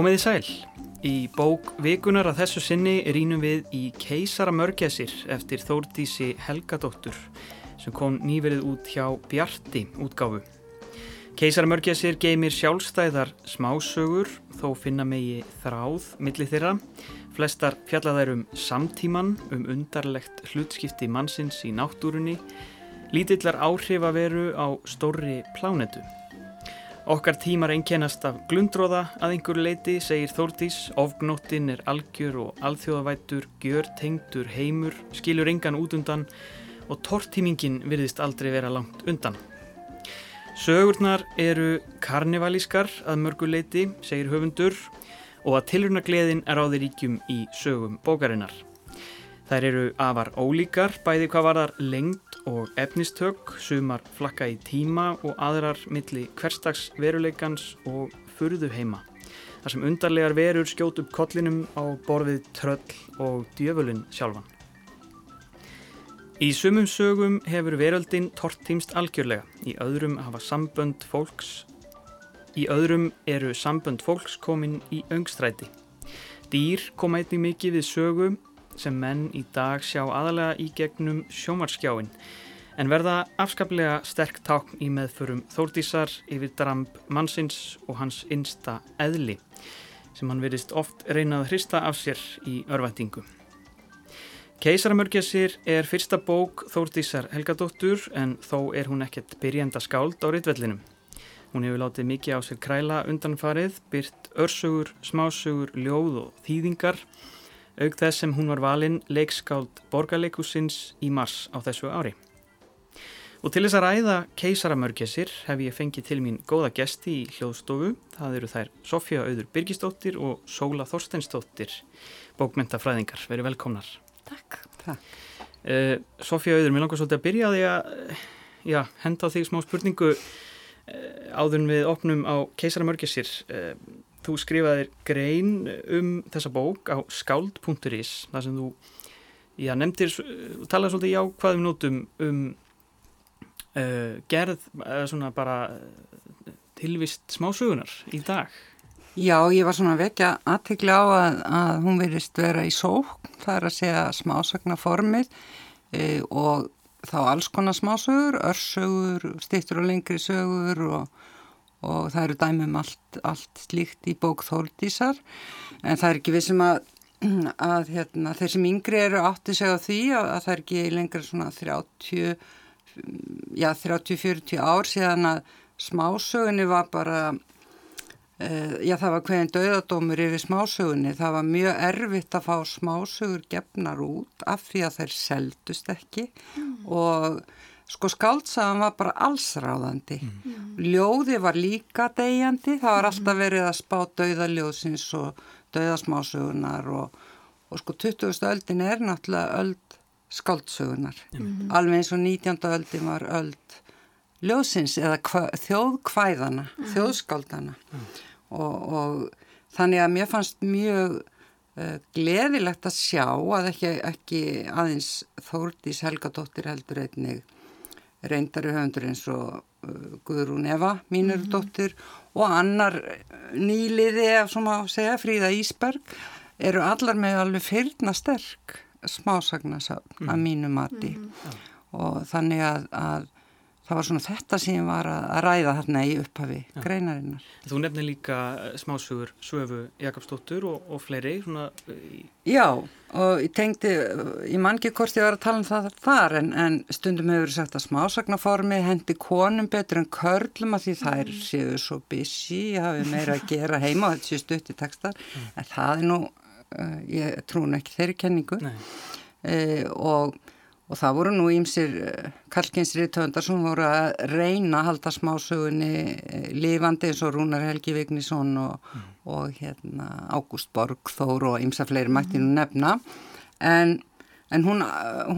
Komiði sæl. Í bók vikunar að þessu sinni rínum við í Keisara mörgæsir eftir Þórdísi Helgadóttur sem kom nýverið út hjá Bjarti útgáfu. Keisara mörgæsir geymir sjálfstæðar smásögur þó finna megi þráð millir þeirra. Flestar fjallaðar um samtíman, um undarlegt hlutskipti mannsins í náttúrunni, lítillar áhrif að veru á stórri plánetu. Okkar tímar einkennast af glundróða að einhverju leiti, segir Þórdís, ofgnóttin er algjör og alþjóðavættur, gjör, tengdur, heimur, skilur engan út undan og tortímingin virðist aldrei vera langt undan. Sögurnar eru karnivalískar að mörgu leiti, segir höfundur, og að tilrunagleðin er á þeir ríkjum í sögum bókarinnar. Þær eru afar ólíkar, bæði hvað varðar lengt og efnistök, sumar flakka í tíma og aðrar milli hverstags veruleikans og furðu heima. Þar sem undarlegar verur skjót upp kollinum á borfið tröll og djöfulinn sjálfan. Í sumum sögum hefur veröldin tortímst algjörlega, í öðrum hafa sambönd fólks, í öðrum eru sambönd fólks komin í öngstræti. Dýr koma einnig mikið við sögum sem menn í dag sjá aðalega í gegnum sjómarskjáin en verða afskaplega sterk tákn í meðförum Þórdísar yfir dramb mannsins og hans einsta eðli sem hann verist oft reynað hrista af sér í örvendingu. Keisaramörgjasir er fyrsta bók Þórdísar Helgadóttur en þó er hún ekkert byrjenda skáld á rittvellinum. Hún hefur látið mikið á sér kræla undanfarið, byrt örsögur, smásögur, ljóð og þýðingar auk þess sem hún var valinn leikskáld borgarleikusins í mars á þessu ári. Og til þess að ræða keisaramörgesir hef ég fengið til mín góða gesti í hljóðstofu. Það eru þær Sofja Auður Birgisdóttir og Sóla Þorsteinsdóttir, bókmentafræðingar. Verið velkomnar. Takk. Takk. Uh, Sofja Auður, mér langar svolítið að byrja því að já, henda á því smá spurningu uh, áður við opnum á keisaramörgesir. Uh, Þú skrifaðir grein um þessa bók á skáld.is þar sem þú já, nefndir, talaði svolítið jákvæðum nótum um uh, gerð, eða svona bara tilvist smásögunar í dag. Já, ég var svona vekja aðtikli á að, að hún verist vera í sók, það er að segja smásagnaformið e, og þá alls konar smásögur, örsögur, stittur og lengri sögur og og það eru dæmum allt, allt slíkt í bók Þóldísar en það er ekki við sem að, að hérna, þeir sem yngri eru átti segja því að, að það er ekki lengra svona 30 já 30-40 ár síðan að smásögunni var bara uh, já það var hverjum döðadómur yfir smásögunni. Það var mjög erfitt að fá smásögur gefnar út af því að þær seldust ekki. Mm. og Sko skáltsaðan var bara allsráðandi. Mm. Ljóði var líka degjandi, það var alltaf verið að spá dauðaljóðsins og dauðasmásugunar og, og sko 20. öldin er náttúrulega öld skáltsögunar. Mm. Alveg eins og 19. öldin var öld ljóðsins eða þjóðkvæðana, mm. þjóðskáldana mm. og, og þannig að mér fannst mjög uh, gleðilegt að sjá að ekki, ekki aðeins Þórdís Helgadóttir heldur einnig reyndari höfundur eins og uh, Guðrún Eva, mínur mm -hmm. dóttir og annar nýliði af svona að segja, Fríða Ísberg eru allar með alveg fyrna sterk smásagnasafn mm -hmm. að mínu mati mm -hmm. og þannig að, að það var svona þetta sem var að ræða þarna í upphafi Já. greinarinnar. Þú nefnir líka eh, smásugur Söfu Jakobsdóttur og, og fleiri svona... Í... Já og ég tengdi, ég man ekki hvort ég var að tala um það þar en, en stundum hefur sagt að smásagnaformi hendi konum betur en körlum að því þær mm. séu svo busy, hafi meira að gera heima og þetta séu stutt í textar mm. en það er nú, ég trún ekki þeirri kenningu uh, og Og það voru nú ímsir eh, kalkinsrið töndar sem voru að reyna að halda smásögunni eh, lifandi eins og Rúnar Helgi Vignísson og, mm. og hérna, Ágúst Borgþór og ímsa fleiri mættinu mm. nefna. En, en hún,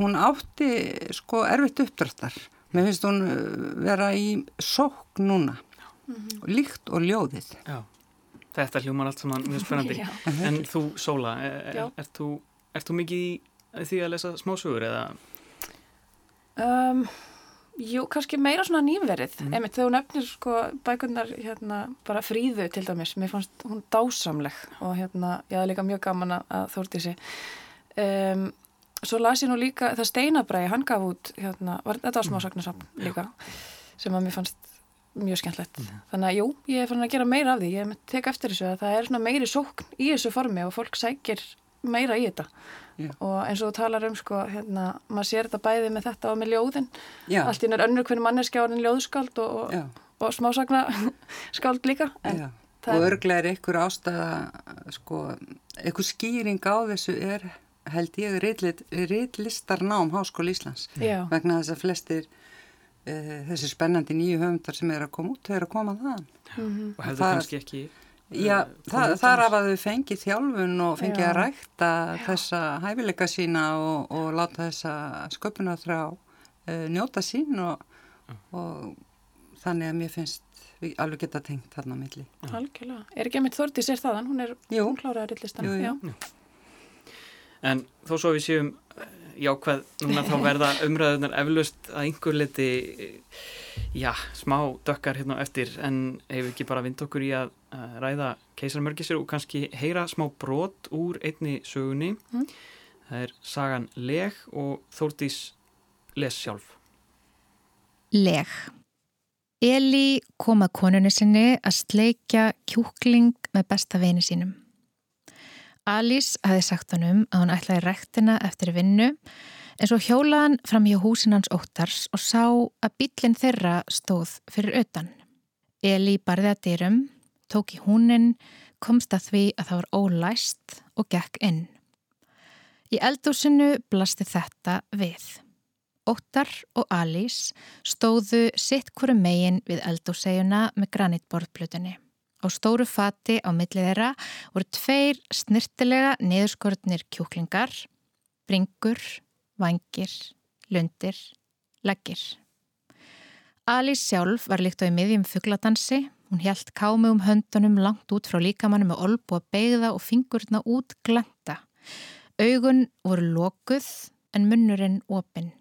hún átti sko erfitt uppdráttar. Mér finnst hún eh, vera í sók núna, mm -hmm. líkt og ljóðið. Já, þetta hljómar allt saman mjög spennandi. en þú, Sóla, er, er, er, þú, er þú mikið í því að lesa smásögur eða... Um, jú, kannski meira svona nýverið mm. einmitt þegar hún nefnir sko bækurnar hérna bara fríðu til dæmis mér fannst hún dásamleg og hérna ég hafði líka mjög gaman að þórti sig um, svo las ég nú líka það steinabræði, hann gaf út hérna, var, þetta var smásagnarsam mm. líka sem að mér fannst mjög skemmtlegt mm. þannig að jú, ég er fann að gera meira af því ég tek eftir þessu að það er svona meiri sókn í þessu formi og fólk sækir meira í þetta yeah. og eins og þú talar um sko, hérna, maður sér þetta bæði með þetta og með ljóðin yeah. allt ín er önnur hvernig manneskjáðin ljóðskáld og, og, yeah. og smásagna skáld líka og örglega er einhver ástæða sko, einhver skýring á þessu er held ég reillistarnám Háskóli Íslands vegna þess að flestir uh, þessi spennandi nýju höfundar sem er að koma út, þau eru að koma þaðan mm -hmm. og hefðu kannski ekki Já, það, þar af að þau fengi þjálfun og fengi Já. að rækta Já. þessa hæfileika sína og, og láta þessa sköpuna þrá uh, njóta sín og, og þannig að mér finnst við alveg geta tengt þarna milli. Algjörlega. Er ekki að mitt Þordi sér þaðan? Hún er kláraðar í listan. En þó svo við séum jákvæð. Núna þá verða umræðunar eflust að einhver liti já, smá dökkar hérna eftir. En hefur ekki bara vind okkur í að ræða keisarmörgisir og kannski heyra smá brot úr einni sögunni. Mm. það er sagan Leg og Þórtís les sjálf. Leg. Eli kom að konunni sinni að sleikja kjúkling með besta vini sínum Alice hafi sagt honum að hún ætlaði rektina eftir vinnu en svo hjólaðan fram hjá húsinans óttars og sá að bílinn þeirra stóð fyrir utan. Eli barði að dyrum, tók í húnin, komst að því að það var ólæst og gekk inn. Í eldúsinu blasti þetta við. Óttar og Alice stóðu sitt hverju megin við eldúsegjuna með granitborðplutunni. Á stóru fati á millið þeirra voru tveir snirtilega niðurskortnir kjúklingar, bringur, vangir, lundir, leggir. Alice sjálf var líkt á í miðjum fuggladansi. Hún helt kámi um höndunum langt út frá líkamannu með olbu að beigða og fingurna út glenda. Augun voru lokuð en munnurinn opinn,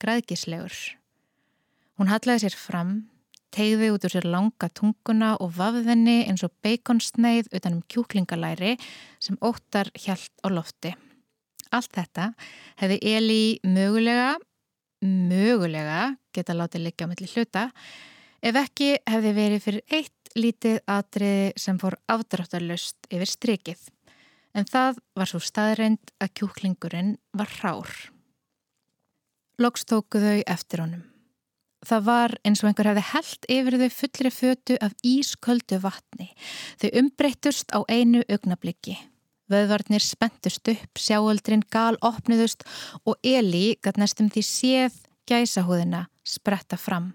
græðgislegur. Hún hallaði sér fram tegði út úr sér langa tunguna og vafðinni eins og beikonsneið utanum kjúklingalæri sem óttar hjælt á lofti. Allt þetta hefði Eli mögulega, mögulega geta látið liggja á milli hluta ef ekki hefði verið fyrir eitt lítið atriði sem fór afdráttarlust yfir strikið. En það var svo staðreind að kjúklingurinn var rár. Loks tókuðu eftir honum. Það var eins og einhver hefði held yfir þau fullri fötu af ísköldu vatni. Þau umbreytust á einu augnabliki. Vöðvarnir spentust upp, sjáöldrin gal opniðust og Eli gætt næstum því séð gæsahúðina spretta fram.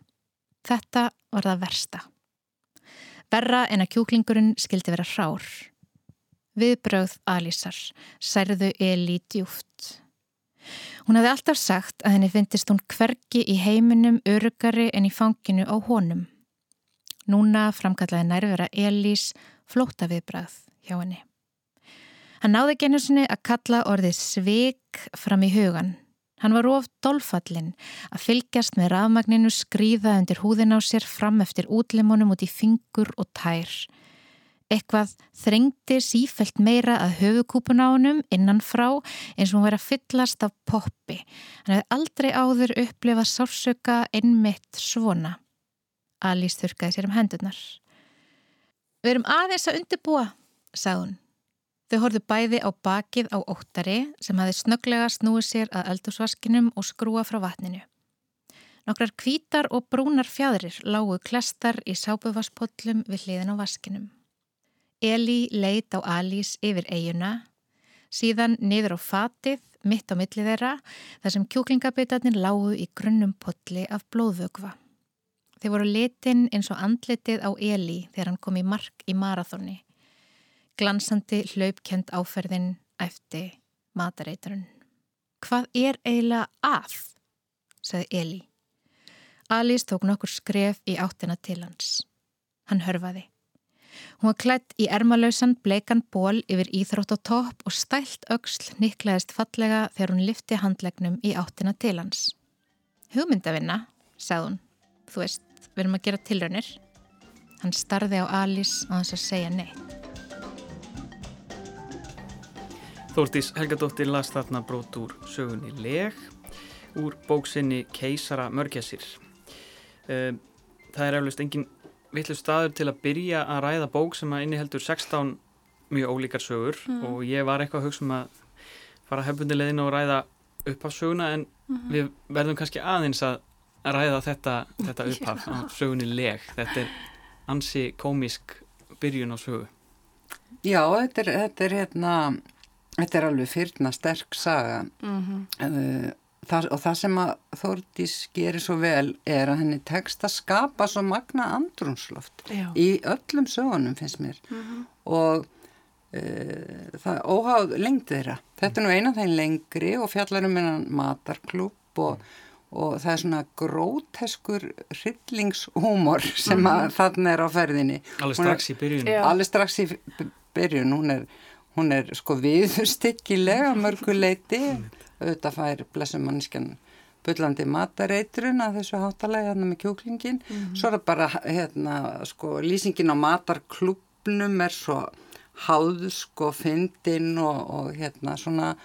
Þetta var það versta. Verra en að kjúklingurinn skildi vera hrár. Viðbröð Alísar særðu Eli djúft. Hún hafði alltaf sagt að henni finnist hún hvergi í heiminum örugari en í fanginu á honum. Núna framkallaði nærvera Elís flóta viðbrað hjá henni. Hann náði genið sinni að kalla orðið sveik fram í hugan. Hann var of dolfallin að fylgjast með rafmagninu skrýða undir húðin á sér fram eftir útlimunum út í fingur og tær. Eitthvað þrengdi sífælt meira að höfukúpun á honum innanfrá eins og hún verið að fyllast af poppi. Hann hefði aldrei áður upplifað sársöka einmitt svona. Alice þurkaði sér um hendurnar. Við erum aðeins að undirbúa, sagði hún. Þau horfðu bæði á bakið á óttari sem hafi snöglega snúið sér að eldusvaskinum og skrúa frá vatninu. Nokkrar kvítar og brúnar fjadrir lágu klestar í sápuvasspollum við hliðin á vaskinum. Eli leit á Alís yfir eiguna, síðan niður á fatið mitt á millið þeirra þar sem kjúklingabitarnir lágu í grunnum potli af blóðvögva. Þeir voru litin eins og andlitið á Eli þegar hann kom í mark í marathóni. Glansandi hlaupkjönd áferðin eftir matareiturinn. Hvað er eiginlega að? sagði Eli. Alís tók nokkur skref í áttina til hans. Hann hörfaði. Hún var klætt í ermalausan bleikan ból yfir íþrótt á topp og stælt auksl niklaðist fallega þegar hún lifti handlegnum í áttina til hans. Hugmyndavinna, sagði hún. Þú veist, við erum að gera tilraunir. Hann starði á Alice á þess að segja nei. Þórtís Helgadóttir las þarna brót úr sögunni leg úr bóksinni Keisara Mörgessir. Um, það er eflust engin vitlu staður til að byrja að ræða bók sem að inniheldur 16 mjög ólíkar sögur mm. og ég var eitthvað að hugsa um að fara hefbundilegin og ræða upphafsöguna en mm -hmm. við verðum kannski aðeins að ræða þetta, þetta upphaf á sögunni leg. Þetta er ansi komisk byrjun á sögu. Já, þetta er, þetta er hérna, þetta er alveg fyrna sterk saga mm -hmm. Það, og það sem að Þórdís gerir svo vel er að henni tekst að skapa svo magna andrunsloft Já. í öllum sögunum finnst mér mm -hmm. og uh, það óháð lengd þeirra. Þetta er nú eina þeim lengri og fjallar um einan matarklúb og, og það er svona gróteskur hryllingshúmor sem mm -hmm. þannig er á ferðinni. Allir strax í byrjun. Allir strax í byrjun. Hún er, hún er sko viðurstikkilega mörguleiti auðvitað fær blessum mannskjan byllandi matareitrun að þessu hátalega hérna með kjóklingin. Mm -hmm. Svo er það bara hérna sko lýsingin á matarklubnum er svo háðsk og fyndin og, og hérna svona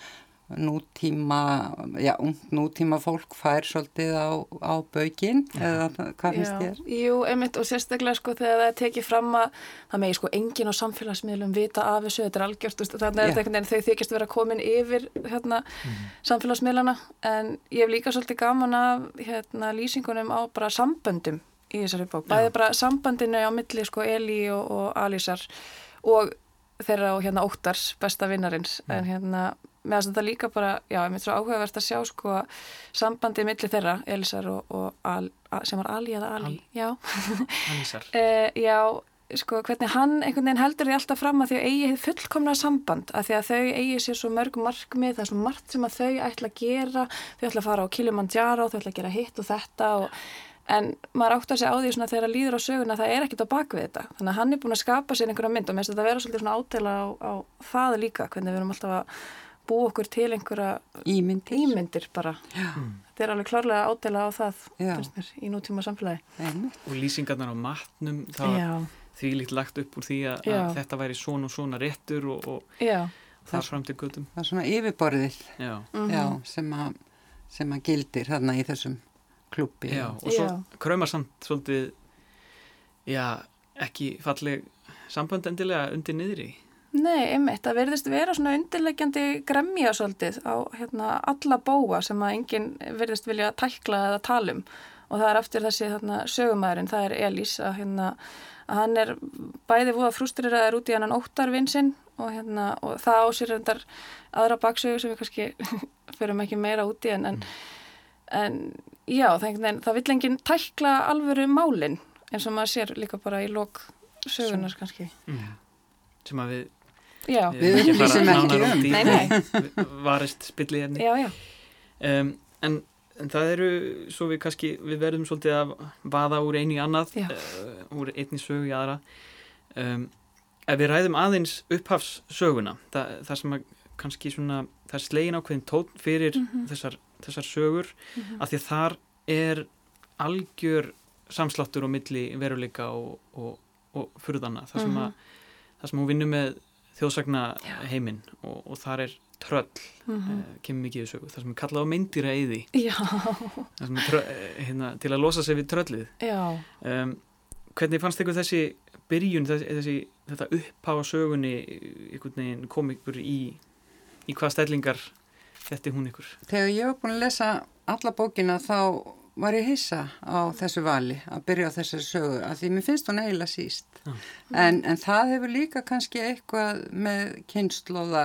nútíma, já, nútíma fólk fær svolítið á, á baugin eða hvað finnst þér? Jú, einmitt og sérstaklega sko þegar það er tekið fram að það megi sko engin á samfélagsmiðlum vita af þessu, þetta er algjört þannig að þetta er einhvern veginn þau þykist vera komin yfir hérna mm. samfélagsmiðlana en ég hef líka svolítið gaman af hérna lýsingunum á bara samböndum í þessari bók, bæði bara sambandinu á milli sko Eli og, og Alísar og þeirra og hérna Óttars, besta vinnarins mm. en hérna, meðan þetta líka bara já, ég mitt svo áhugavert að sjá sko sambandið millir þeirra, Elisar og, og Al, sem var Ali eða Ali? Al, já. Alisar uh, já, sko, hvernig hann einhvern veginn heldur því alltaf fram að því að eigi fullkomna samband, að því að þau eigi sér svo mörg markmið, það er svo margt sem að þau ætla að gera, þau ætla að fara á Kilimanjaro, þau ætla að gera hitt og þetta og en maður átt að segja á því svona þegar líður á söguna það er ekkit á bakvið þetta. Þannig að hann er búin að skapa sér einhverja mynd og mér finnst þetta að vera svolítið svona átela á, á það líka hvernig við erum alltaf að búa okkur til einhverja ímyndir, ímyndir bara. Mm. þetta er alveg klárlega átela á það mér, í nútíma samfélagi. Mm. og lýsingarnar á matnum því líkt lagt upp úr því að, að þetta væri svona og svona réttur og, og það fram til gutum það er svona yfirborðið. Já. Mhm. Já, sem, að, sem að gildir þarna í þessum klubbi Já, og svo kröymar samt svolítið já, ekki falleg sambönd endilega undir niðri Nei, einmitt, það verðist vera svona undirlegjandi gremmja svolítið á hérna, alla bóa sem að enginn verðist vilja tækla eða talum og það er eftir þessi hérna, sögumæðurinn, það er Elís að, hérna, að hann er bæði búið að frústrirraður út í hann óttarvinsinn og, hérna, og það ásýr hendar aðra baksögu sem við kannski förum ekki meira út í en, en, en Já, það, það vill enginn tækla alvöru málinn eins og maður sér líka bara í lok sögunar kannski. Mm. Sem að við, já. við upplýsum ekki um. Nei, nei. Varist spillið henni. Já, já. Um, en, en það eru, svo við kannski, við verðum svolítið að vaða úr einu í annað, uh, úr einni sögu í aðra. Um, ef við ræðum aðeins upphafssöguna, það, það sem að kannski svona, það er slegin ákveðin tón fyrir mm -hmm. þessar þessar sögur mm -hmm. af því að þar er algjör samsláttur og milli veruleika og, og, og fyrðana það sem, að, það sem hún vinnur með þjóðsagna heiminn og, og þar er tröll mm -hmm. uh, kemur mikið í sögu, það sem er kallað á myndýra eði tröll, eh, hérna, til að losa sig við tröllið. Um, hvernig fannst ykkur þessi byrjun, þessi, þessi þetta uppá sögunni kom ykkur í í hvað stællingar þetta er hún ykkur? Þegar ég hef búin að lesa alla bókina þá var ég hissa á þessu vali að byrja á þessari sögu að því mér finnst hún eiginlega síst ah. en, en það hefur líka kannski eitthvað með kynnslóða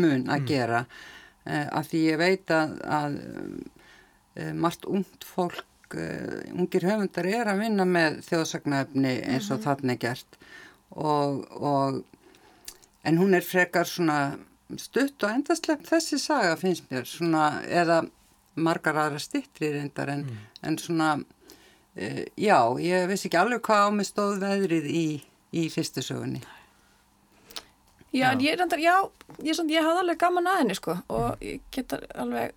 mun að mm. gera uh, að því ég veit að, að uh, margt ungt fólk, uh, ungir höfundar er að vinna með þjóðsagnæfni eins og mm -hmm. þarna er gert og, og en hún er frekar svona stutt og endaslepp þessi saga finnst mér svona eða margar aðra stittri reyndar en, mm. en svona uh, já, ég veist ekki alveg hvað á mig stóð veðrið í, í fyrstu sögunni Já, já. ég reyndar, já ég, ég hafði alveg gaman að henni sko og ég geta alveg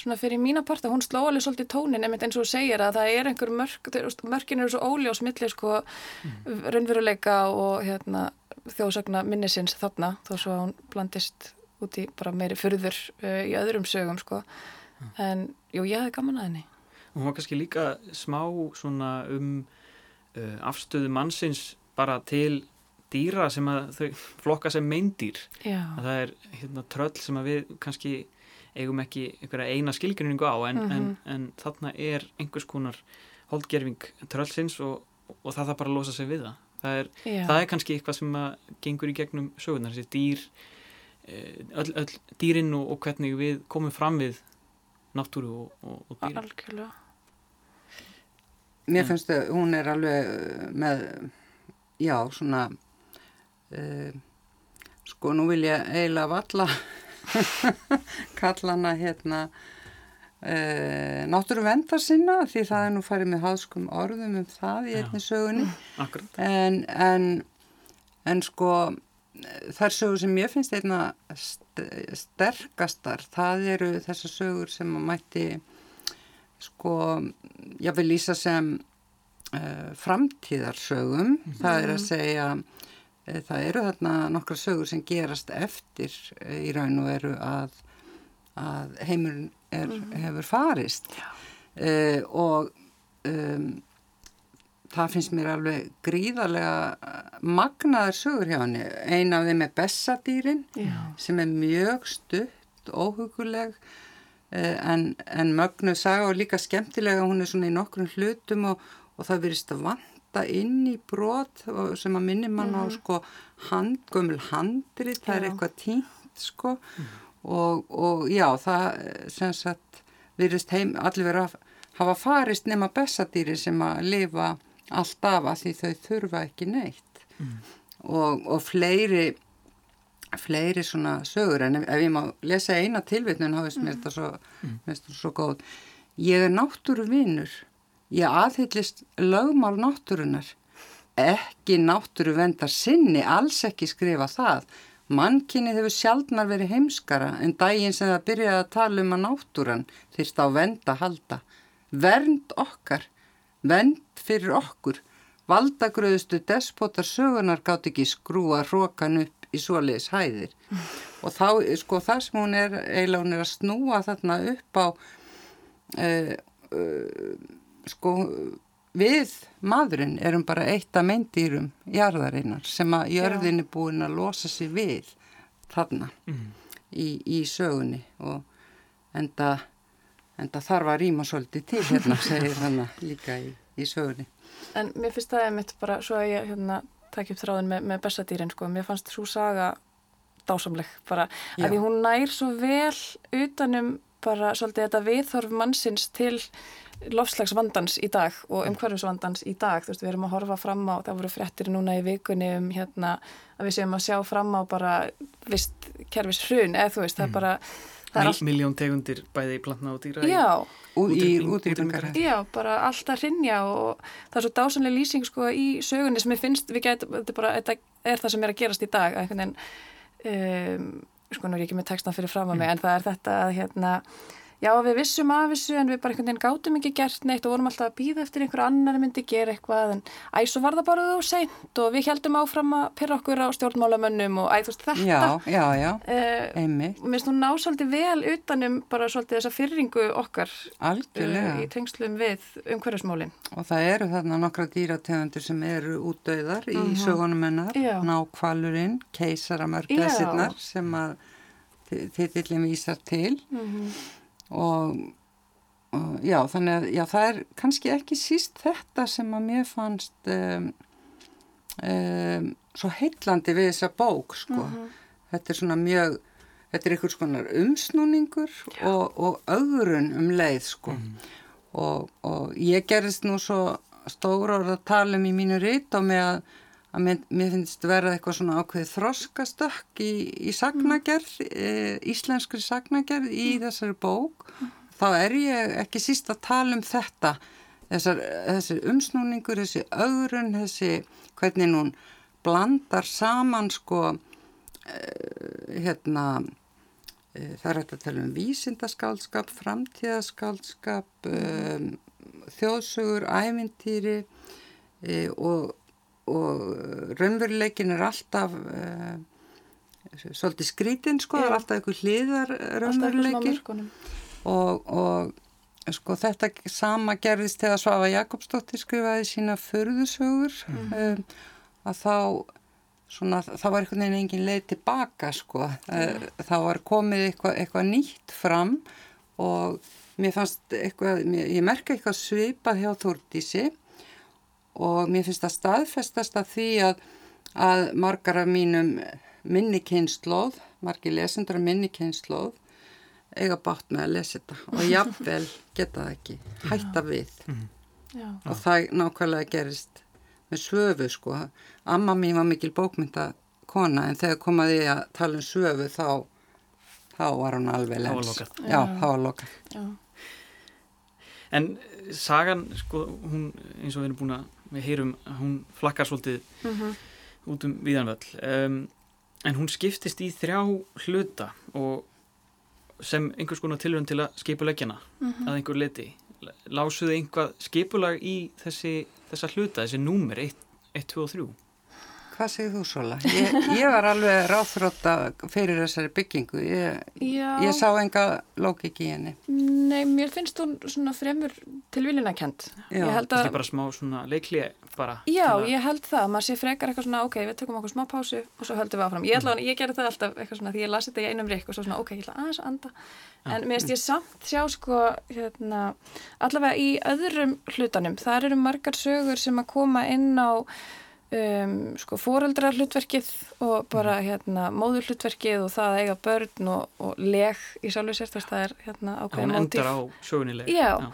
svona fyrir mína part að hún sló alveg svolítið tónin einmitt eins og segir að það er einhver mörk mörkin eru svo óljós millir sko mm. raunveruleika og hérna, þjóðsagna minnisins þarna þó svo að hún blandist út í bara meiri fyrður uh, í öðrum sögum sko mm. En jú, ég hefði gaman að henni og hún var kannski líka smá svona um uh, afstöðu mannsins bara til dýra sem að þau flokka sem meindýr að það er hérna, tröll sem að við kannski eigum ekki einhverja eina skilgrinningu á en, mm -hmm. en, mhm. en þarna er einhvers konar holdgerfing tröllsins og, og það þarf bara að losa sig við það það er, það er kannski eitthvað sem að gengur í gegnum sögurnar, þessi dýr eh, öll, öll dýrin og, og hvernig við komum fram við náttúru og, og dýrin Algjörlega. Mér finnst að hún er alveg eh, með já, svona uh, sko nú vil ég eiginlega valla kalla hana hérna uh, náttúru vendar sinna því það er nú farið með hafskum orðum um það í einni sögunni. En, en, en sko þær sögur sem ég finnst einna sterkastar það eru þessar sögur sem að mætti sko ég vil lýsa sem uh, framtíðarsögum mm. það er að segja uh, það eru þarna nokkra sögur sem gerast eftir uh, í raun og eru að, að heimurinn er, mm. hefur farist og um, það finnst mér alveg gríðarlega magnaðar sögur hjá henni eina af þeim er Bessadýrin Já. sem er mjög stutt óhuguleg en, en mögnu saga og líka skemmtilega hún er svona í nokkrum hlutum og, og það verist að vanta inn í brot sem að minni mann á mhm. sko hand, gömul handri, það já. er eitthvað tínt sko mm. og, og já það sem sagt verist heim, allir verið að hafa farist nema bessadýri sem að lifa alltaf að því þau þurfa ekki neitt mm. og, og fleiri fleiri svona sögur en ef, ef ég má lesa eina tilvitnun þá veist mér mm. þetta svo, mm. svo góð ég er náttúru vinnur Ég aðhyllist lögmál náttúrunar. Ekki náttúru vendar sinni, alls ekki skrifa það. Mannkinni hefur sjálfnar verið heimskara en daginn sem það byrjaði að tala um að náttúran þýrst á venda halda. Vernd okkar, vend fyrir okkur. Valdagröðustu despotar sögunar gátt ekki skrúa hrókan upp í svoleiðis hæðir. Og þá, sko, það sem hún er, eiginlega hún er að snúa þarna upp á... Uh, uh, sko við maðurinn erum bara eitt af meindýrum jarðarinnar sem að jörðin er búin að losa sig við þarna mm. í, í sögunni og enda, enda þarf að rýma svolítið til hérna segir hann líka í, í sögunni En mér finnst það einmitt bara svo að ég hérna takk upp þráðin með, með bessadýrin sko, mér fannst svo saga dásamleg bara Já. að því hún nær svo vel utanum bara svolítið þetta viðþorf mannsins til lofslagsvandans í dag og umhverfisvandans í dag, þú veist, við erum að horfa fram á, það voru frettir núna í vikunni um hérna að við séum að sjá fram á bara vist kervis hrun, eða þú veist, það er mm. bara það all... Miljón tegundir bæði í plantna og dýra Já, í útrýmingar Já, bara alltaf hrinja og það er svo dásanlega lýsing sko í sögunni sem ég finnst, við getum, þetta, bara, þetta er það sem er að gerast í dag, eitthvað en um, sko nú er ég ekki með textan fyrir fram að mig, mm. en það er þetta að hérna já við vissum af þessu en við bara einhvern veginn gátum ekki gert neitt og vorum alltaf að býða eftir einhverju annar myndi gera eitthvað en æsum var það bara þú seint og við heldum áfram að pyrra okkur á stjórnmálamönnum og æðust þetta Já, já, já, uh, einmitt. og mér finnst þú ná svolítið vel utanum bara svolítið þessa fyrringu okkar uh, í tengslum við umhverjusmólin Og það eru þarna nokkra dýrategundir sem eru útdauðar uh -huh. í mhm. sögunum hennar. Nákvalurinn, keisaramörgæsirnar sem að titillin vísar til. -huh og, og já, þannig að já, það er kannski ekki síst þetta sem að mér fannst um, um, svo heillandi við þessa bók sko. Mm -hmm. þetta er svona mjög þetta er einhvers konar umsnúningur og, og öðrun um leið sko. mm. og, og ég gerist nú svo stóra orða að tala um í mínu rít og með að að mér, mér finnst verða eitthvað svona ákveð þroskastökk í, í sagnagerð, e, íslenskri sagnagerð í mm. þessari bók mm. þá er ég ekki síst að tala um þetta þessar, þessi umsnúningur, þessi ögrun þessi hvernig hún blandar saman sko e, hérna e, það er hægt að tala um vísindaskaldskap, framtíðaskaldskap, um, þjóðsugur, ævintýri og, og raunveruleikin er alltaf e, svolítið skrítinn sko, það er alltaf einhver hliðar raunveruleiki. og, og sko þetta sama gerðist þegar Svafa Jakobsdóttir skrifaði sína förðusögur mm um, að þá svona, það var einhvern veginn engin leið tilbaka sko, mm. það var komið eitthvað, eitthvað nýtt fram og mér fannst eitthvað, ég merka eitthvað svipað hjá Þúrdísi og mér finnst það staðfestast að því að, að margar af mínum minni kynnslóð, margi lesendur af minni kynnslóð eiga bátt með að lesa þetta. Og jáfnvel geta það ekki, hætta við. Mm -hmm. og það nákvæmlega gerist með svöfu sko. Amma mín var mikil bókmynda kona en þegar komaði að tala um svöfu þá þá var hún alveg lens. já, þá var lokað En sagan sko, hún eins og við erum búin að við heyrum, hún flakkar svolítið mm -hmm. út um viðanvöld um, En hún skiptist í þrjá hluta og sem einhvers konar tilhörn til að skipulegjana mm -hmm. að einhver leti. Lásuðu einhvað skipulag í þessi, þessa hluta, þessi númer 1, 1, 2 og 3? Hvað segir þú Sola? Ég, ég var alveg ráþrótta fyrir þessari byggingu. Ég, ég sá enga lókik í henni. Nei, mér finnst hún svona fremur tilvílina kent. Þetta er bara smá svona leiklið bara. Já, að... ég held það. Maður sé frekar eitthvað svona, ok, við tökum okkur smá pásu og svo höldum við áfram. Ég, mm. ég gerði það alltaf eitthvað svona því ég lasi þetta í einum rikk og svo svona, ok, ég ætla aðeins að anda. En mér finnst ég samt sjá sko, hérna, allavega í öðrum hlutanum. Það eru margar sögur sem að koma inn á Um, sko fóröldra hlutverkið og bara mm. hérna móður hlutverkið og það eiga börn og, og leg í sjálfu sérst það er hérna ákveðin mótíf. Það endar á sögunileg. Já, Já.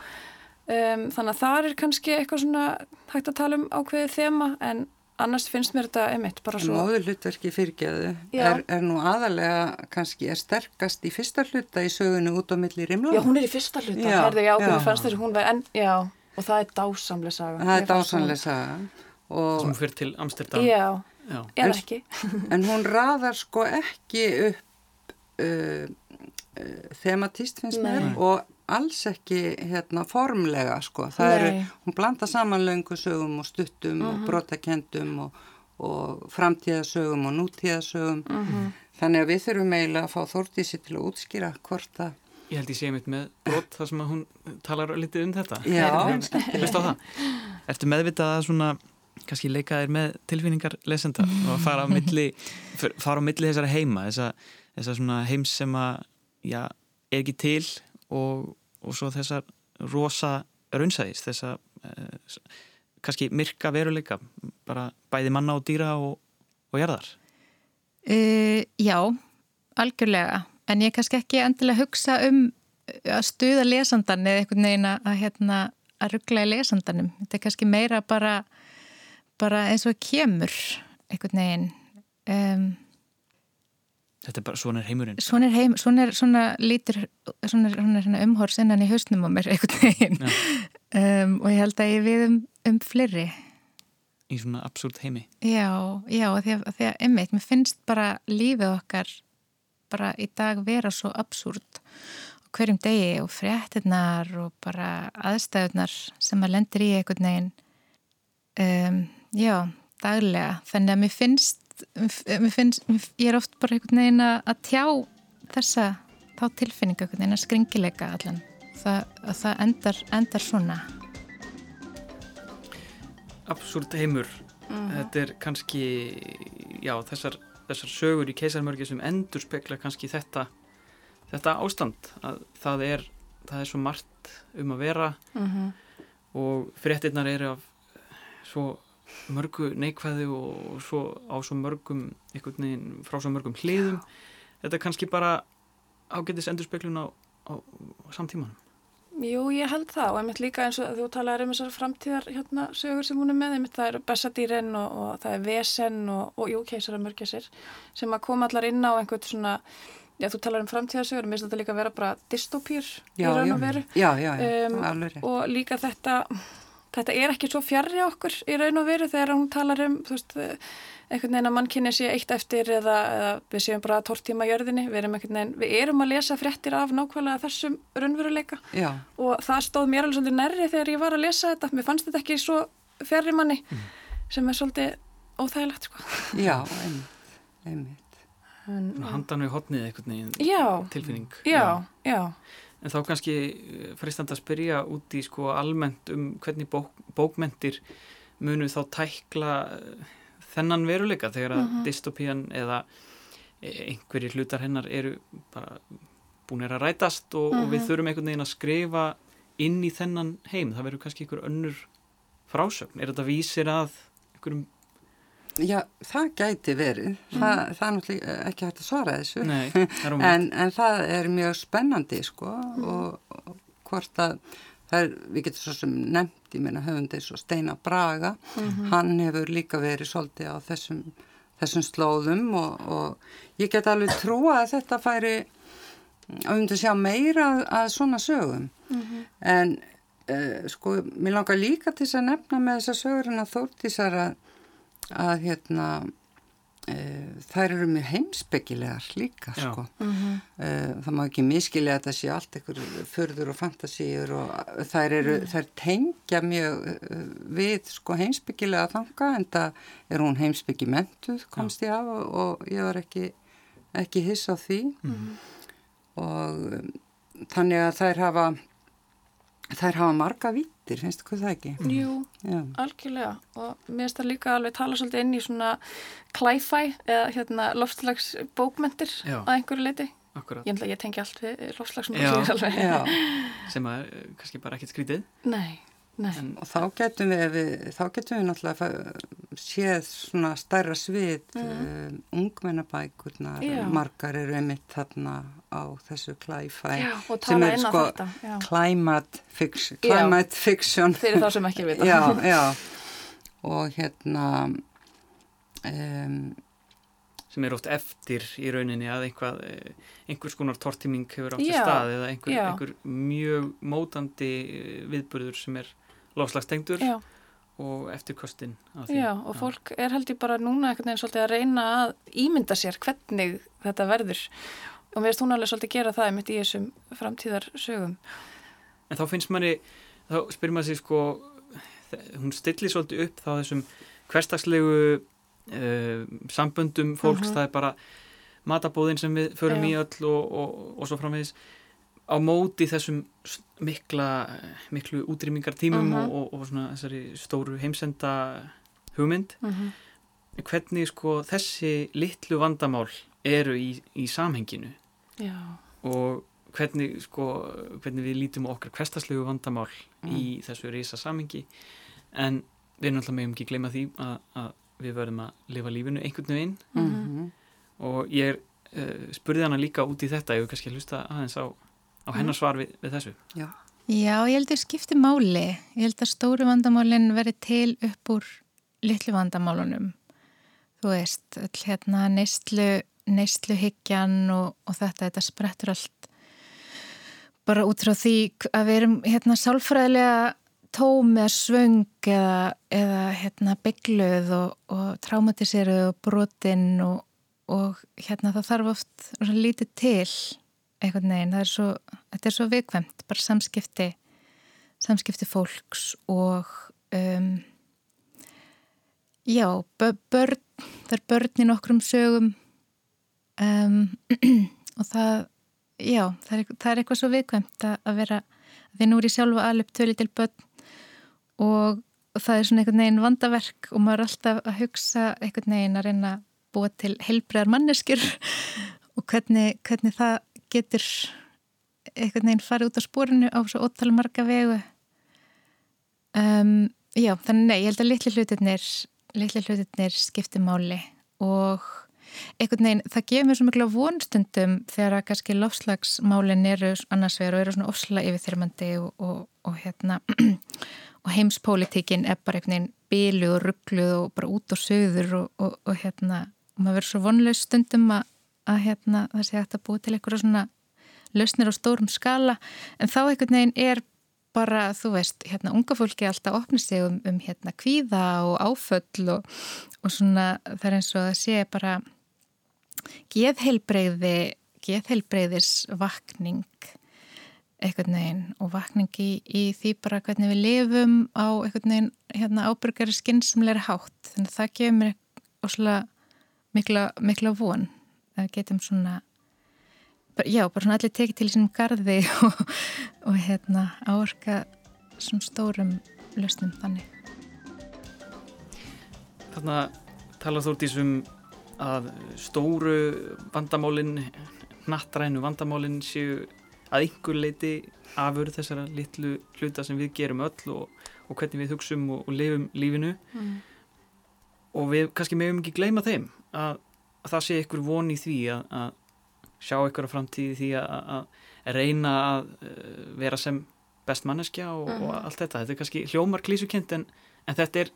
Um, þannig að það er kannski eitthvað svona hægt að tala um ákveðið þema en annars finnst mér þetta einmitt bara svo. Móður hlutverkið fyrirgeðu er, er nú aðalega kannski er sterkast í fyrsta hluta í sögunu út á milli rimla. Já, hún er í fyrsta hluta, herðu ég ákveðið fannst þess að hún var en, já, og það er dásamlega saga. Það er dásamlega saga sem fyrir til Amsterdam já, já. en ekki en hún raðar sko ekki upp uh, uh, thematist finnst mér og alls ekki hérna formlega sko það Nei. eru, hún blanda saman laungusögum og stuttum uh -huh. og mhm. brotakendum og, og framtíðasögum og nútíðasögum -huh. Mhm. þannig að við þurfum eiginlega að fá Þórtísi til að útskýra hvort að Ég held ég sé mitt með brot þar sem að hún talar litið um þetta Já Ertu meðvitað að svona kannski leika þér með tilfinningar lesenda og fara á milli fara á milli þessara heima þessa, þessa svona heims sem að já, er ekki til og, og svo þessar rosa raunsæðis þessa eh, kannski myrka veruleika bara bæði manna og dýra og, og jarðar. Uh, Já, algjörlega. En ég kannski ekki endilega hugsa um að stuða lesandan eða einhvern veginn að, hérna, að ruggla í lesandanum. Þetta er kannski meira bara bara eins og kemur einhvern veginn um, Þetta er bara, svona er heimurinn. Svona er heim, svona er, svona lítur svona er, svona er umhors innan í hausnum á mér einhvern veginn. Um, og ég held að ég við um, um fleiri. Í svona absúrt heimi. Já, já, því að, því að einmitt, mér finnst bara lífið okkar bara í dag vera svo absúrt hverjum degi og fréttinnar og bara aðstæðunar sem að lendir í einhvern veginn. Um, Já, daglega. Þannig að mér finnst, mér finnst ég er oft bara einhvern veginn að tjá þessa, þá tilfinningu einhvern veginn að skringileika allan. Það, það endar, endar svona. Absúrt heimur. Mm. Þetta er kannski, já, þessar, þessar sögur í keisarmörgi sem endur spekla kannski þetta, þetta ástand. Að það er, það er svo margt um að vera mm -hmm. og fréttinnar eru af svo mörgu neikvæði og svo á svo mörgum veginn, frá svo mörgum hliðum. Þetta er kannski bara ágætis endurspeglun á, á, á samtímanum. Jú, ég held það og einmitt líka eins og þú talaður um þessar framtíðar hérna, sögur sem hún er með, einmitt það eru bessadýren og, og það er vesen og, og jú, keisara mörgjasir sem að koma allar inn á einhvern svona Já, þú talar um framtíðasögur, mér finnst þetta líka að vera bara dystopýr í raun og veru. Já, já, um, og líka þetta þetta er ekki svo fjarrri okkur í raun og veru þegar hún talar um veist, einhvern veginn að mannkynni sé eitt eftir eða, eða við séum bara tórtíma jörðinni, við erum, veginn, við erum að lesa fréttir af nákvæmlega þessum raunveruleika Já. og það stóð mér alveg svolítið nærri þegar ég var að lesa þetta, mér fannst þetta ekki svo fjarrri manni mm. sem er svolítið óþægilegt sko. Já, einmitt, einmitt. Handan við hotnið eitthvað neginn tilfinning. Já, já, já. En þá kannski eh, fristand að spyrja út í sko almennt um hvernig bók, bókmentir munu þá tækla eh, þennan veruleika þegar að uh mhm. -huh. dystopían eða e, einhverjir hlutar hennar eru bara búin að rætast og, uh -huh. og við mhm. þurfum einhvern veginn að skrifa inn í þennan heim. Það verður kannski einhver önnur frásögn. Er þetta vísir að einhverjum Já, það gæti verið. Mm. Það, það er náttúrulega ekki hægt að svara þessu. Nei, en, en það er mjög spennandi, sko, mm. og, og hvort að það er, við getum svo sem nefnt, ég meina höfundi svo Steina Braga, mm -hmm. hann hefur líka verið svolítið á þessum, þessum slóðum og, og ég get alveg trúa að þetta færi að við sjá meira að, að svona sögum. -hmm. En, uh, sko, mér langar líka til þess að nefna með þessa sögurinn að þórtísar að að hérna e, þær eru mjög heimsbyggilegar líka sko. mm -hmm. e, það má ekki miskilja að það sé allt einhver förður og fantasíur og þær, eru, mm. þær tengja mjög e, við sko, heimsbyggilega þanga en það er hún heimsbyggi mentuð komst ég af og, og ég var ekki, ekki hiss á því mm -hmm. og þannig að þær hafa þær hafa marga vittir, finnst þú hvað það ekki? Jú, Já. algjörlega og mér finnst það líka alveg tala svolítið inn í svona klæfæ eða hérna loftslags bókmentir Já. að einhverju leiti Akkurat. Ég, ég tengi allt við loftslagsmókmentir sem að eh, kannski bara ekkert skrítið Nei En, og þá getum við, við þá getum við náttúrulega séð svona stærra svið mm. um, ungmennabækurnar. Margar eru einmitt þarna á þessu klæfæ sem er sko climate fiction, climate fiction. fyrir þá sem ekki vita. Já, já. og hérna um, sem er oft eftir í rauninni að einhvað, eh, einhvers konar tortiming hefur átt í stað eða einhver, einhver mjög mótandi eh, viðburður sem er lofslagstengdur og eftirkostin Já, og fólk er held ég bara núna einhvern veginn svolítið að reyna að ímynda sér hvernig þetta verður og mér finnst hún alveg svolítið að gera það mitt í þessum framtíðarsögum En þá finnst manni, þá spyrir maður sér sko, hún stillir svolítið upp þá þessum hverstagslegu uh, samböndum fólks, mhm. -huh. það er bara matabóðin sem við förum Já. í öll og, og, og svo framvegis á móti þessum mikla, miklu útrýmingartímum uh -huh. og, og, og svona þessari stóru heimsenda hugmynd uh mhm. -huh. hvernig sko þessi litlu vandamál eru í, í samhenginu Já. og hvernig sko hvernig við lítum okkar hverstaslegu vandamál uh -huh. í þessu reysa samhengi en við erum alltaf meðum ekki gleyma því að, að við verðum að lifa lífinu einhvern veginn mhm. og ég uh, spurði hana líka út í þetta, ég hef kannski hlusta aðeins á á hennar mm. svar við, við þessu. Já. Já, ég held að skipti máli. Ég held að stóru vandamálinn veri til upp úr litlu vandamálunum. Þú veist, hérna neistlu, neistluhyggjan og, og þetta, þetta sprettur allt bara út frá því að við erum hérna sálfræðilega tóm eða svöng eða, eða hérna byggluð og, og traumatiseruð og brotinn og, og hérna það þarf oft lítið til einhvern veginn, það er svo, þetta er svo vikvæmt, bara samskipti samskipti fólks og um, já, börn það er börn í nokkrum sögum um, og það já, það er, það er eitthvað svo vikvæmt að, að vera, því nú er ég sjálfa alveg töli til börn og, það er svona einhvern veginn vandaverk og maður er alltaf að hugsa einhvern veginn að reyna að búa til heilbreðar manneskjur og hvernig, hvernig það getur einhvern veginn farið út á spórinu á svo ótal marga vegu. Um, já, þannig nei, ég held að litli hlutirnir litli hlutirnir skiptir máli og einhvern veginn, það gefur mér svo miklu vonstundum þegar að kannski lofslagsmálin eru annars vegar og eru svona ofsla yfirþyrmandi og, og, og hérna og heimspolítikin er bara einhvern veginn bílu og rugglu og bara út og söður og, og hérna, maður verður svo vonlaus stundum að að hérna, það sé hægt að búa til eitthvað svona lausnir á stórum skala. En þá einhvern veginn er bara, þú veist, hérna unga fólki alltaf opna sig um, um hérna kvíða og áföll og, og svona það er eins og að sé bara geðheilbreyði geðheilbreyðis vakning eitthvað neginn og vakning í, í því bara hvernig við lifum á eitthvað neginn hérna ábyrgari skynnsamleira hátt. Þannig að það gefur mér óslulega mikla, mikla von að getum svona já, bara svona allir tekið til sínum gardi og, og hérna áorka svona stórum löstum þannig. Þannig að tala þú út í þessum að stóru vandamálinn, nattrænu vandamálinn séu að yngur leiti afur þessara litlu hluta sem við gerum öll og, og hvernig við hugsum og, og lifum lífinu mm. og við kannski meðum ekki gleyma þeim að það sé ykkur von í því að, að sjá ykkur á framtíði því að, að reyna að uh, vera sem best manneskja og, mm. og mhm. allt þetta. Þetta er kannski hljómar klísukent en, en þetta er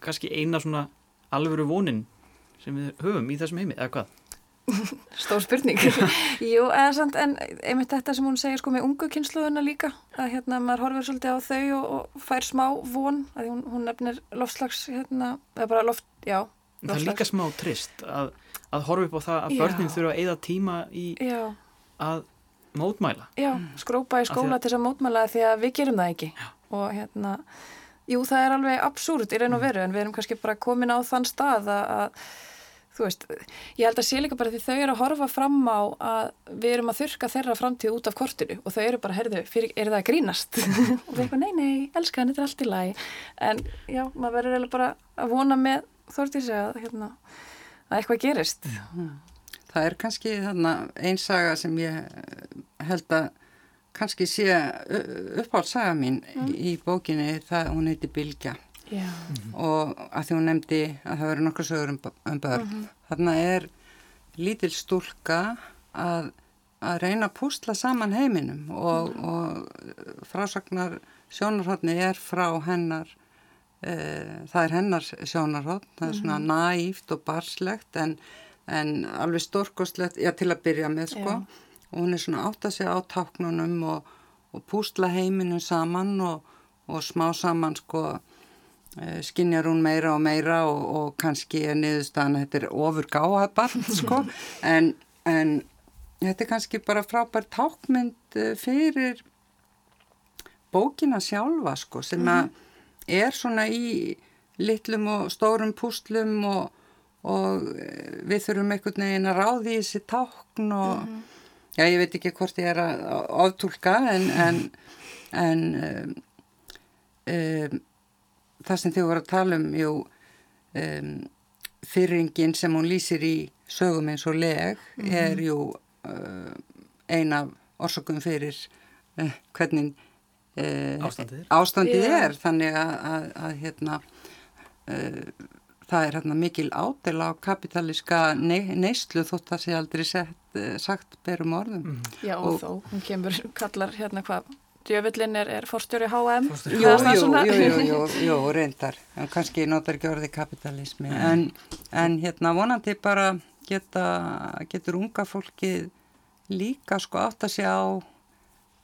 kannski eina svona alvöru vonin sem við höfum í þessum heimi, eða hvað? Stór spurning. Jú, eða samt, en einmitt þetta sem hún segir sko með ungu kynsluðuna líka, að hérna maður horfir svolítið á þau og, og fær smá von, að hún, hún nefnir loftslags, hérna, eða bara loft, já. Loftslags. Það er líka smá trist að að horfa upp á það að börnin þurfa að eida tíma í Já. að mótmæla. Já, skrópa í skóla til þess að mótmæla því að við gerum það ekki Já. og hérna, jú það er alveg absúrt í raun og mm. veru en við erum kannski bara komin á þann stað að, að þú veist, ég held að sé líka bara því þau eru að horfa fram á að við erum að þurka þeirra framtíð út af kortinu og þau eru bara, herðu, fyrir, er það að grínast og við erum bara, nei, nei, elska hann, þetta er allt í lagi en já, maður verður eiginlega bara að vona með þórtísi að hérna að eitthvað gerist. Það er kannski einsaga sem ég held að kannski sé uppáhaldsaga mín mm. í bókinni, það, hún heiti Bilgja Já. Mhm. og að því hún nefndi að það verður nokkur sögur um, um börn. Mm -hmm. Þarna er lítil stúlka að, að reyna að púsla saman heiminum og, mm. og frásagnar sjónarhóttni er frá hennar það er hennar sjónarhótt það er svona mm -hmm. næft og barslegt en, en alveg stórkostlegt já til að byrja með sko já. og hún er svona átt að segja á táknunum og, og púsla heiminu saman og, og smá saman sko eh, skinjar hún meira og meira og, og kannski er niðurstaðan þetta er ofur gáðað barn sko en, en þetta er kannski bara frábær tákmynd eh, fyrir bókina sjálfa sko sem að mm -hmm er svona í litlum og stórum púslum og, og eh, við þurfum einhvern veginn að ráði í þessi tákn og mm -hmm. já ég veit ekki hvort ég er að áttúlka en, en, en um, um, það sem þið voru að tala um jú um, fyrringin sem hún lýsir í sögum eins og leg mm -hmm. er jú uh, ein af orsökum fyrir uh, hvernig Eh, ástandið er, ástandið er þannig að, að, að hérna, uh, það er hérna, mikil ádel á kapitalíska ne neyslu þótt að sé aldrei sett, uh, sagt berum orðum. Mm. Já og, og þó, hún kemur, kallar hérna hvað Djöfullin er, er fórstjóri HM Jú, jú, jú, jú, jú, reyndar. En kannski notar ekki orði kapitalismi mm. en, en hérna vonandi bara geta, getur unga fólki líka sko átt að segja á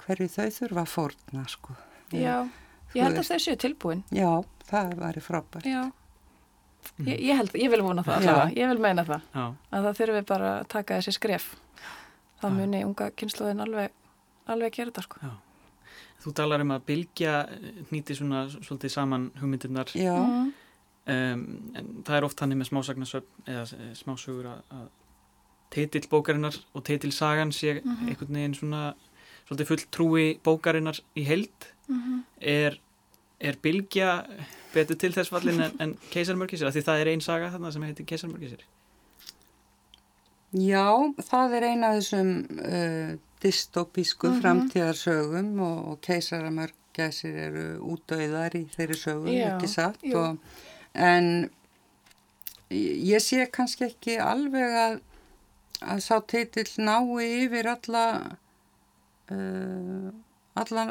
hverju þau þurfa að fórna sko. Já, ég held að þau séu tilbúin. Já, það væri frábært. Já, ég, ég held, ég vil vona það, ég vil meina það, Já. að það þurfi bara að taka þessi skref. Það Já. muni unga kynsluðin alveg, alveg að gera þetta sko. Já. Þú talar um að bylgja nýti svona svolítið saman hugmyndirnar. Já. Mm. Um, en það er oft hann með smásagnarsöfn eða smásögur að, að teitilbókarinnar og teitilsagan sé mm -hmm. einhvern veginn svona svolítið full trúi bókarinnar í held mm -hmm. er, er Bilgja betur til þess fallin en, en Keisarmörgisir, því það er einn saga þarna sem heitir Keisarmörgisir Já, það er eina af þessum uh, dystopísku mm -hmm. framtíðarsögum og, og Keisarmörgisir eru útdauðar í þeirri sögum, Já, ekki satt? og, en ég sé kannski ekki alveg að að sá teitill nái yfir alla uh, alla,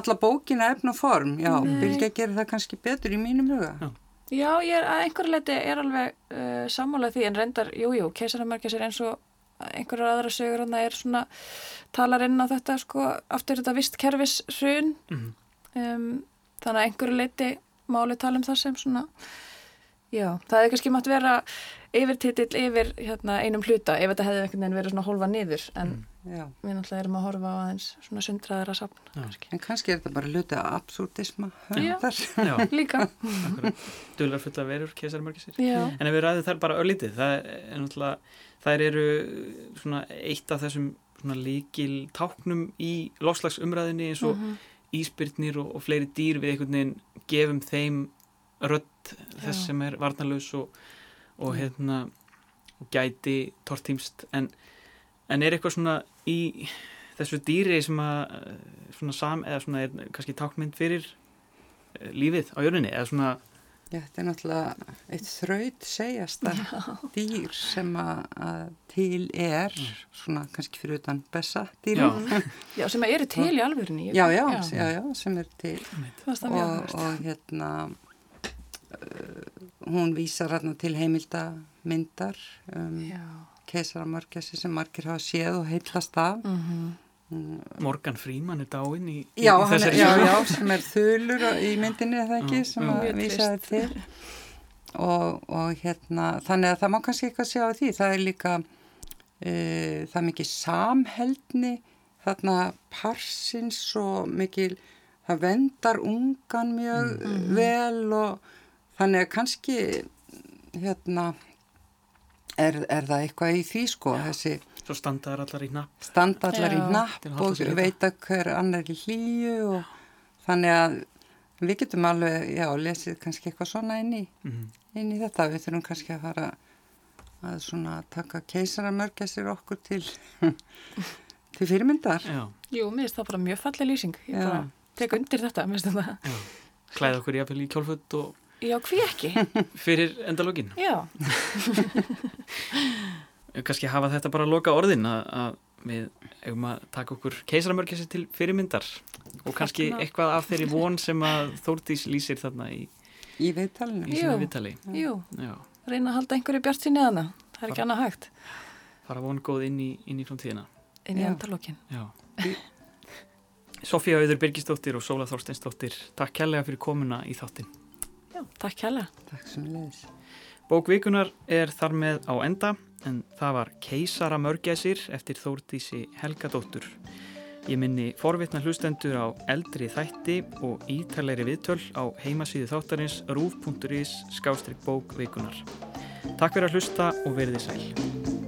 alla bókina efna form, já, Bilge gerir það kannski betur í mínum huga. Já, já ég er að einhverju leiti er alveg uh, sammálað því en reyndar, jújú, keisaramörkis er eins og einhverjar aðra sögur hann er svona talar inn á þetta sko aftur þetta vist kerfis hrun Mhm. um, þannig að einhverju leiti máli tala um það sem svona já, það hefði kannski mátt vera yfirtitill yfir hérna, einum hluta ef þetta hefði einhvern veginn verið svona hólfa niður en Já. við náttúrulega erum að horfa á aðeins svona sundraðara safn Já. kannski. En kannski er þetta bara hluti af absúrdisma Já. Já, líka dular fulla verur keisarmörgisir. já, En ef við ræðum þær bara örlítið, það er náttúrulega, þær eru svona eitt af þessum svona líkil táknum í lofslagsumræðinni eins og Mhm. íspyrnir og, og fleiri dýr við einhvern veginn gefum þeim rödd þess Já. sem er varnarlaus og, og hérna og gæti tortímst en, en er eitthvað svona í þessu dýri sem að eh, svona sam, eða svona er kannski tákmynd fyrir eh, lífið á jörninni eða svona Já, þetta er náttúrulega eitt þraut segjasta dýr sem að, til er, svona kannski fyrir utan bessa dýr. Já. já, sem eru til í alvörinni Já, já, já, já, sem er til. og, og hérna uh, hún vísar hérna til heimildamyndar um, já, keisaramörgesi sem margir hafa séð og heillast af. Mhm. Mm, Morgan Freeman er dáinn í, í þessari já, já, sem er þulur í myndinni eða ekki, Já, sem já. að vísaði til. Og, og hérna þannig að það má kannski eitthvað sjá á því. Það er líka e, það er mikið samheldni þarna parsins og mikil það vendar ungan mjög vel og þannig að kannski hérna er, er það eitthvað í því sko þessi Svo standa allar í hnapp. Standa allar í Já. Að napp og veita hver annar í hlýju og þannig að við getum alveg, já, lesið kannski eitthvað svona inn í, mm. inn í þetta. Við þurfum kannski að fara að svona taka keisaramörgja sér okkur til til fyrirmyndar. Já, jú, mér finnst það bara mjög falleg lýsing. Ég Já. bara tek undir þetta, mér finnst það já. Klæða okkur jafnvel í kjólfutt og já, hví ekki, fyrir endalógin já. Kannski hafa þetta bara að loka orðin að, að við eigum að taka okkur keisaramörgesi til fyrirmyndar. Og kannski Þarna- eitthvað af þeirri von sem að Þórdís lýsir þarna í, í viðtalinu. í viðtali. Jú, Já, reyna að halda einhverju bjart síni aðna það er ekki annað hægt. Fara vongóð inn í, inn í framtíðina. Inn í Já. endalókin Já. Sofía Auður Birgisdóttir og Sóla Þorsteinsdóttir Takk kærlega fyrir komuna í þáttin já, takk hella Takk sem leiðis. Bókvikunar er þar með á enda en það var Keisara mörgæsir eftir Þórdísi Helgadóttur. Ég minni forvitna hlustendur á eldri þætti og ítalegri viðtöl á heimasíðu þáttarins rúf.is skástrík bókvikunar. Takk fyrir að hlusta og verðið sæl.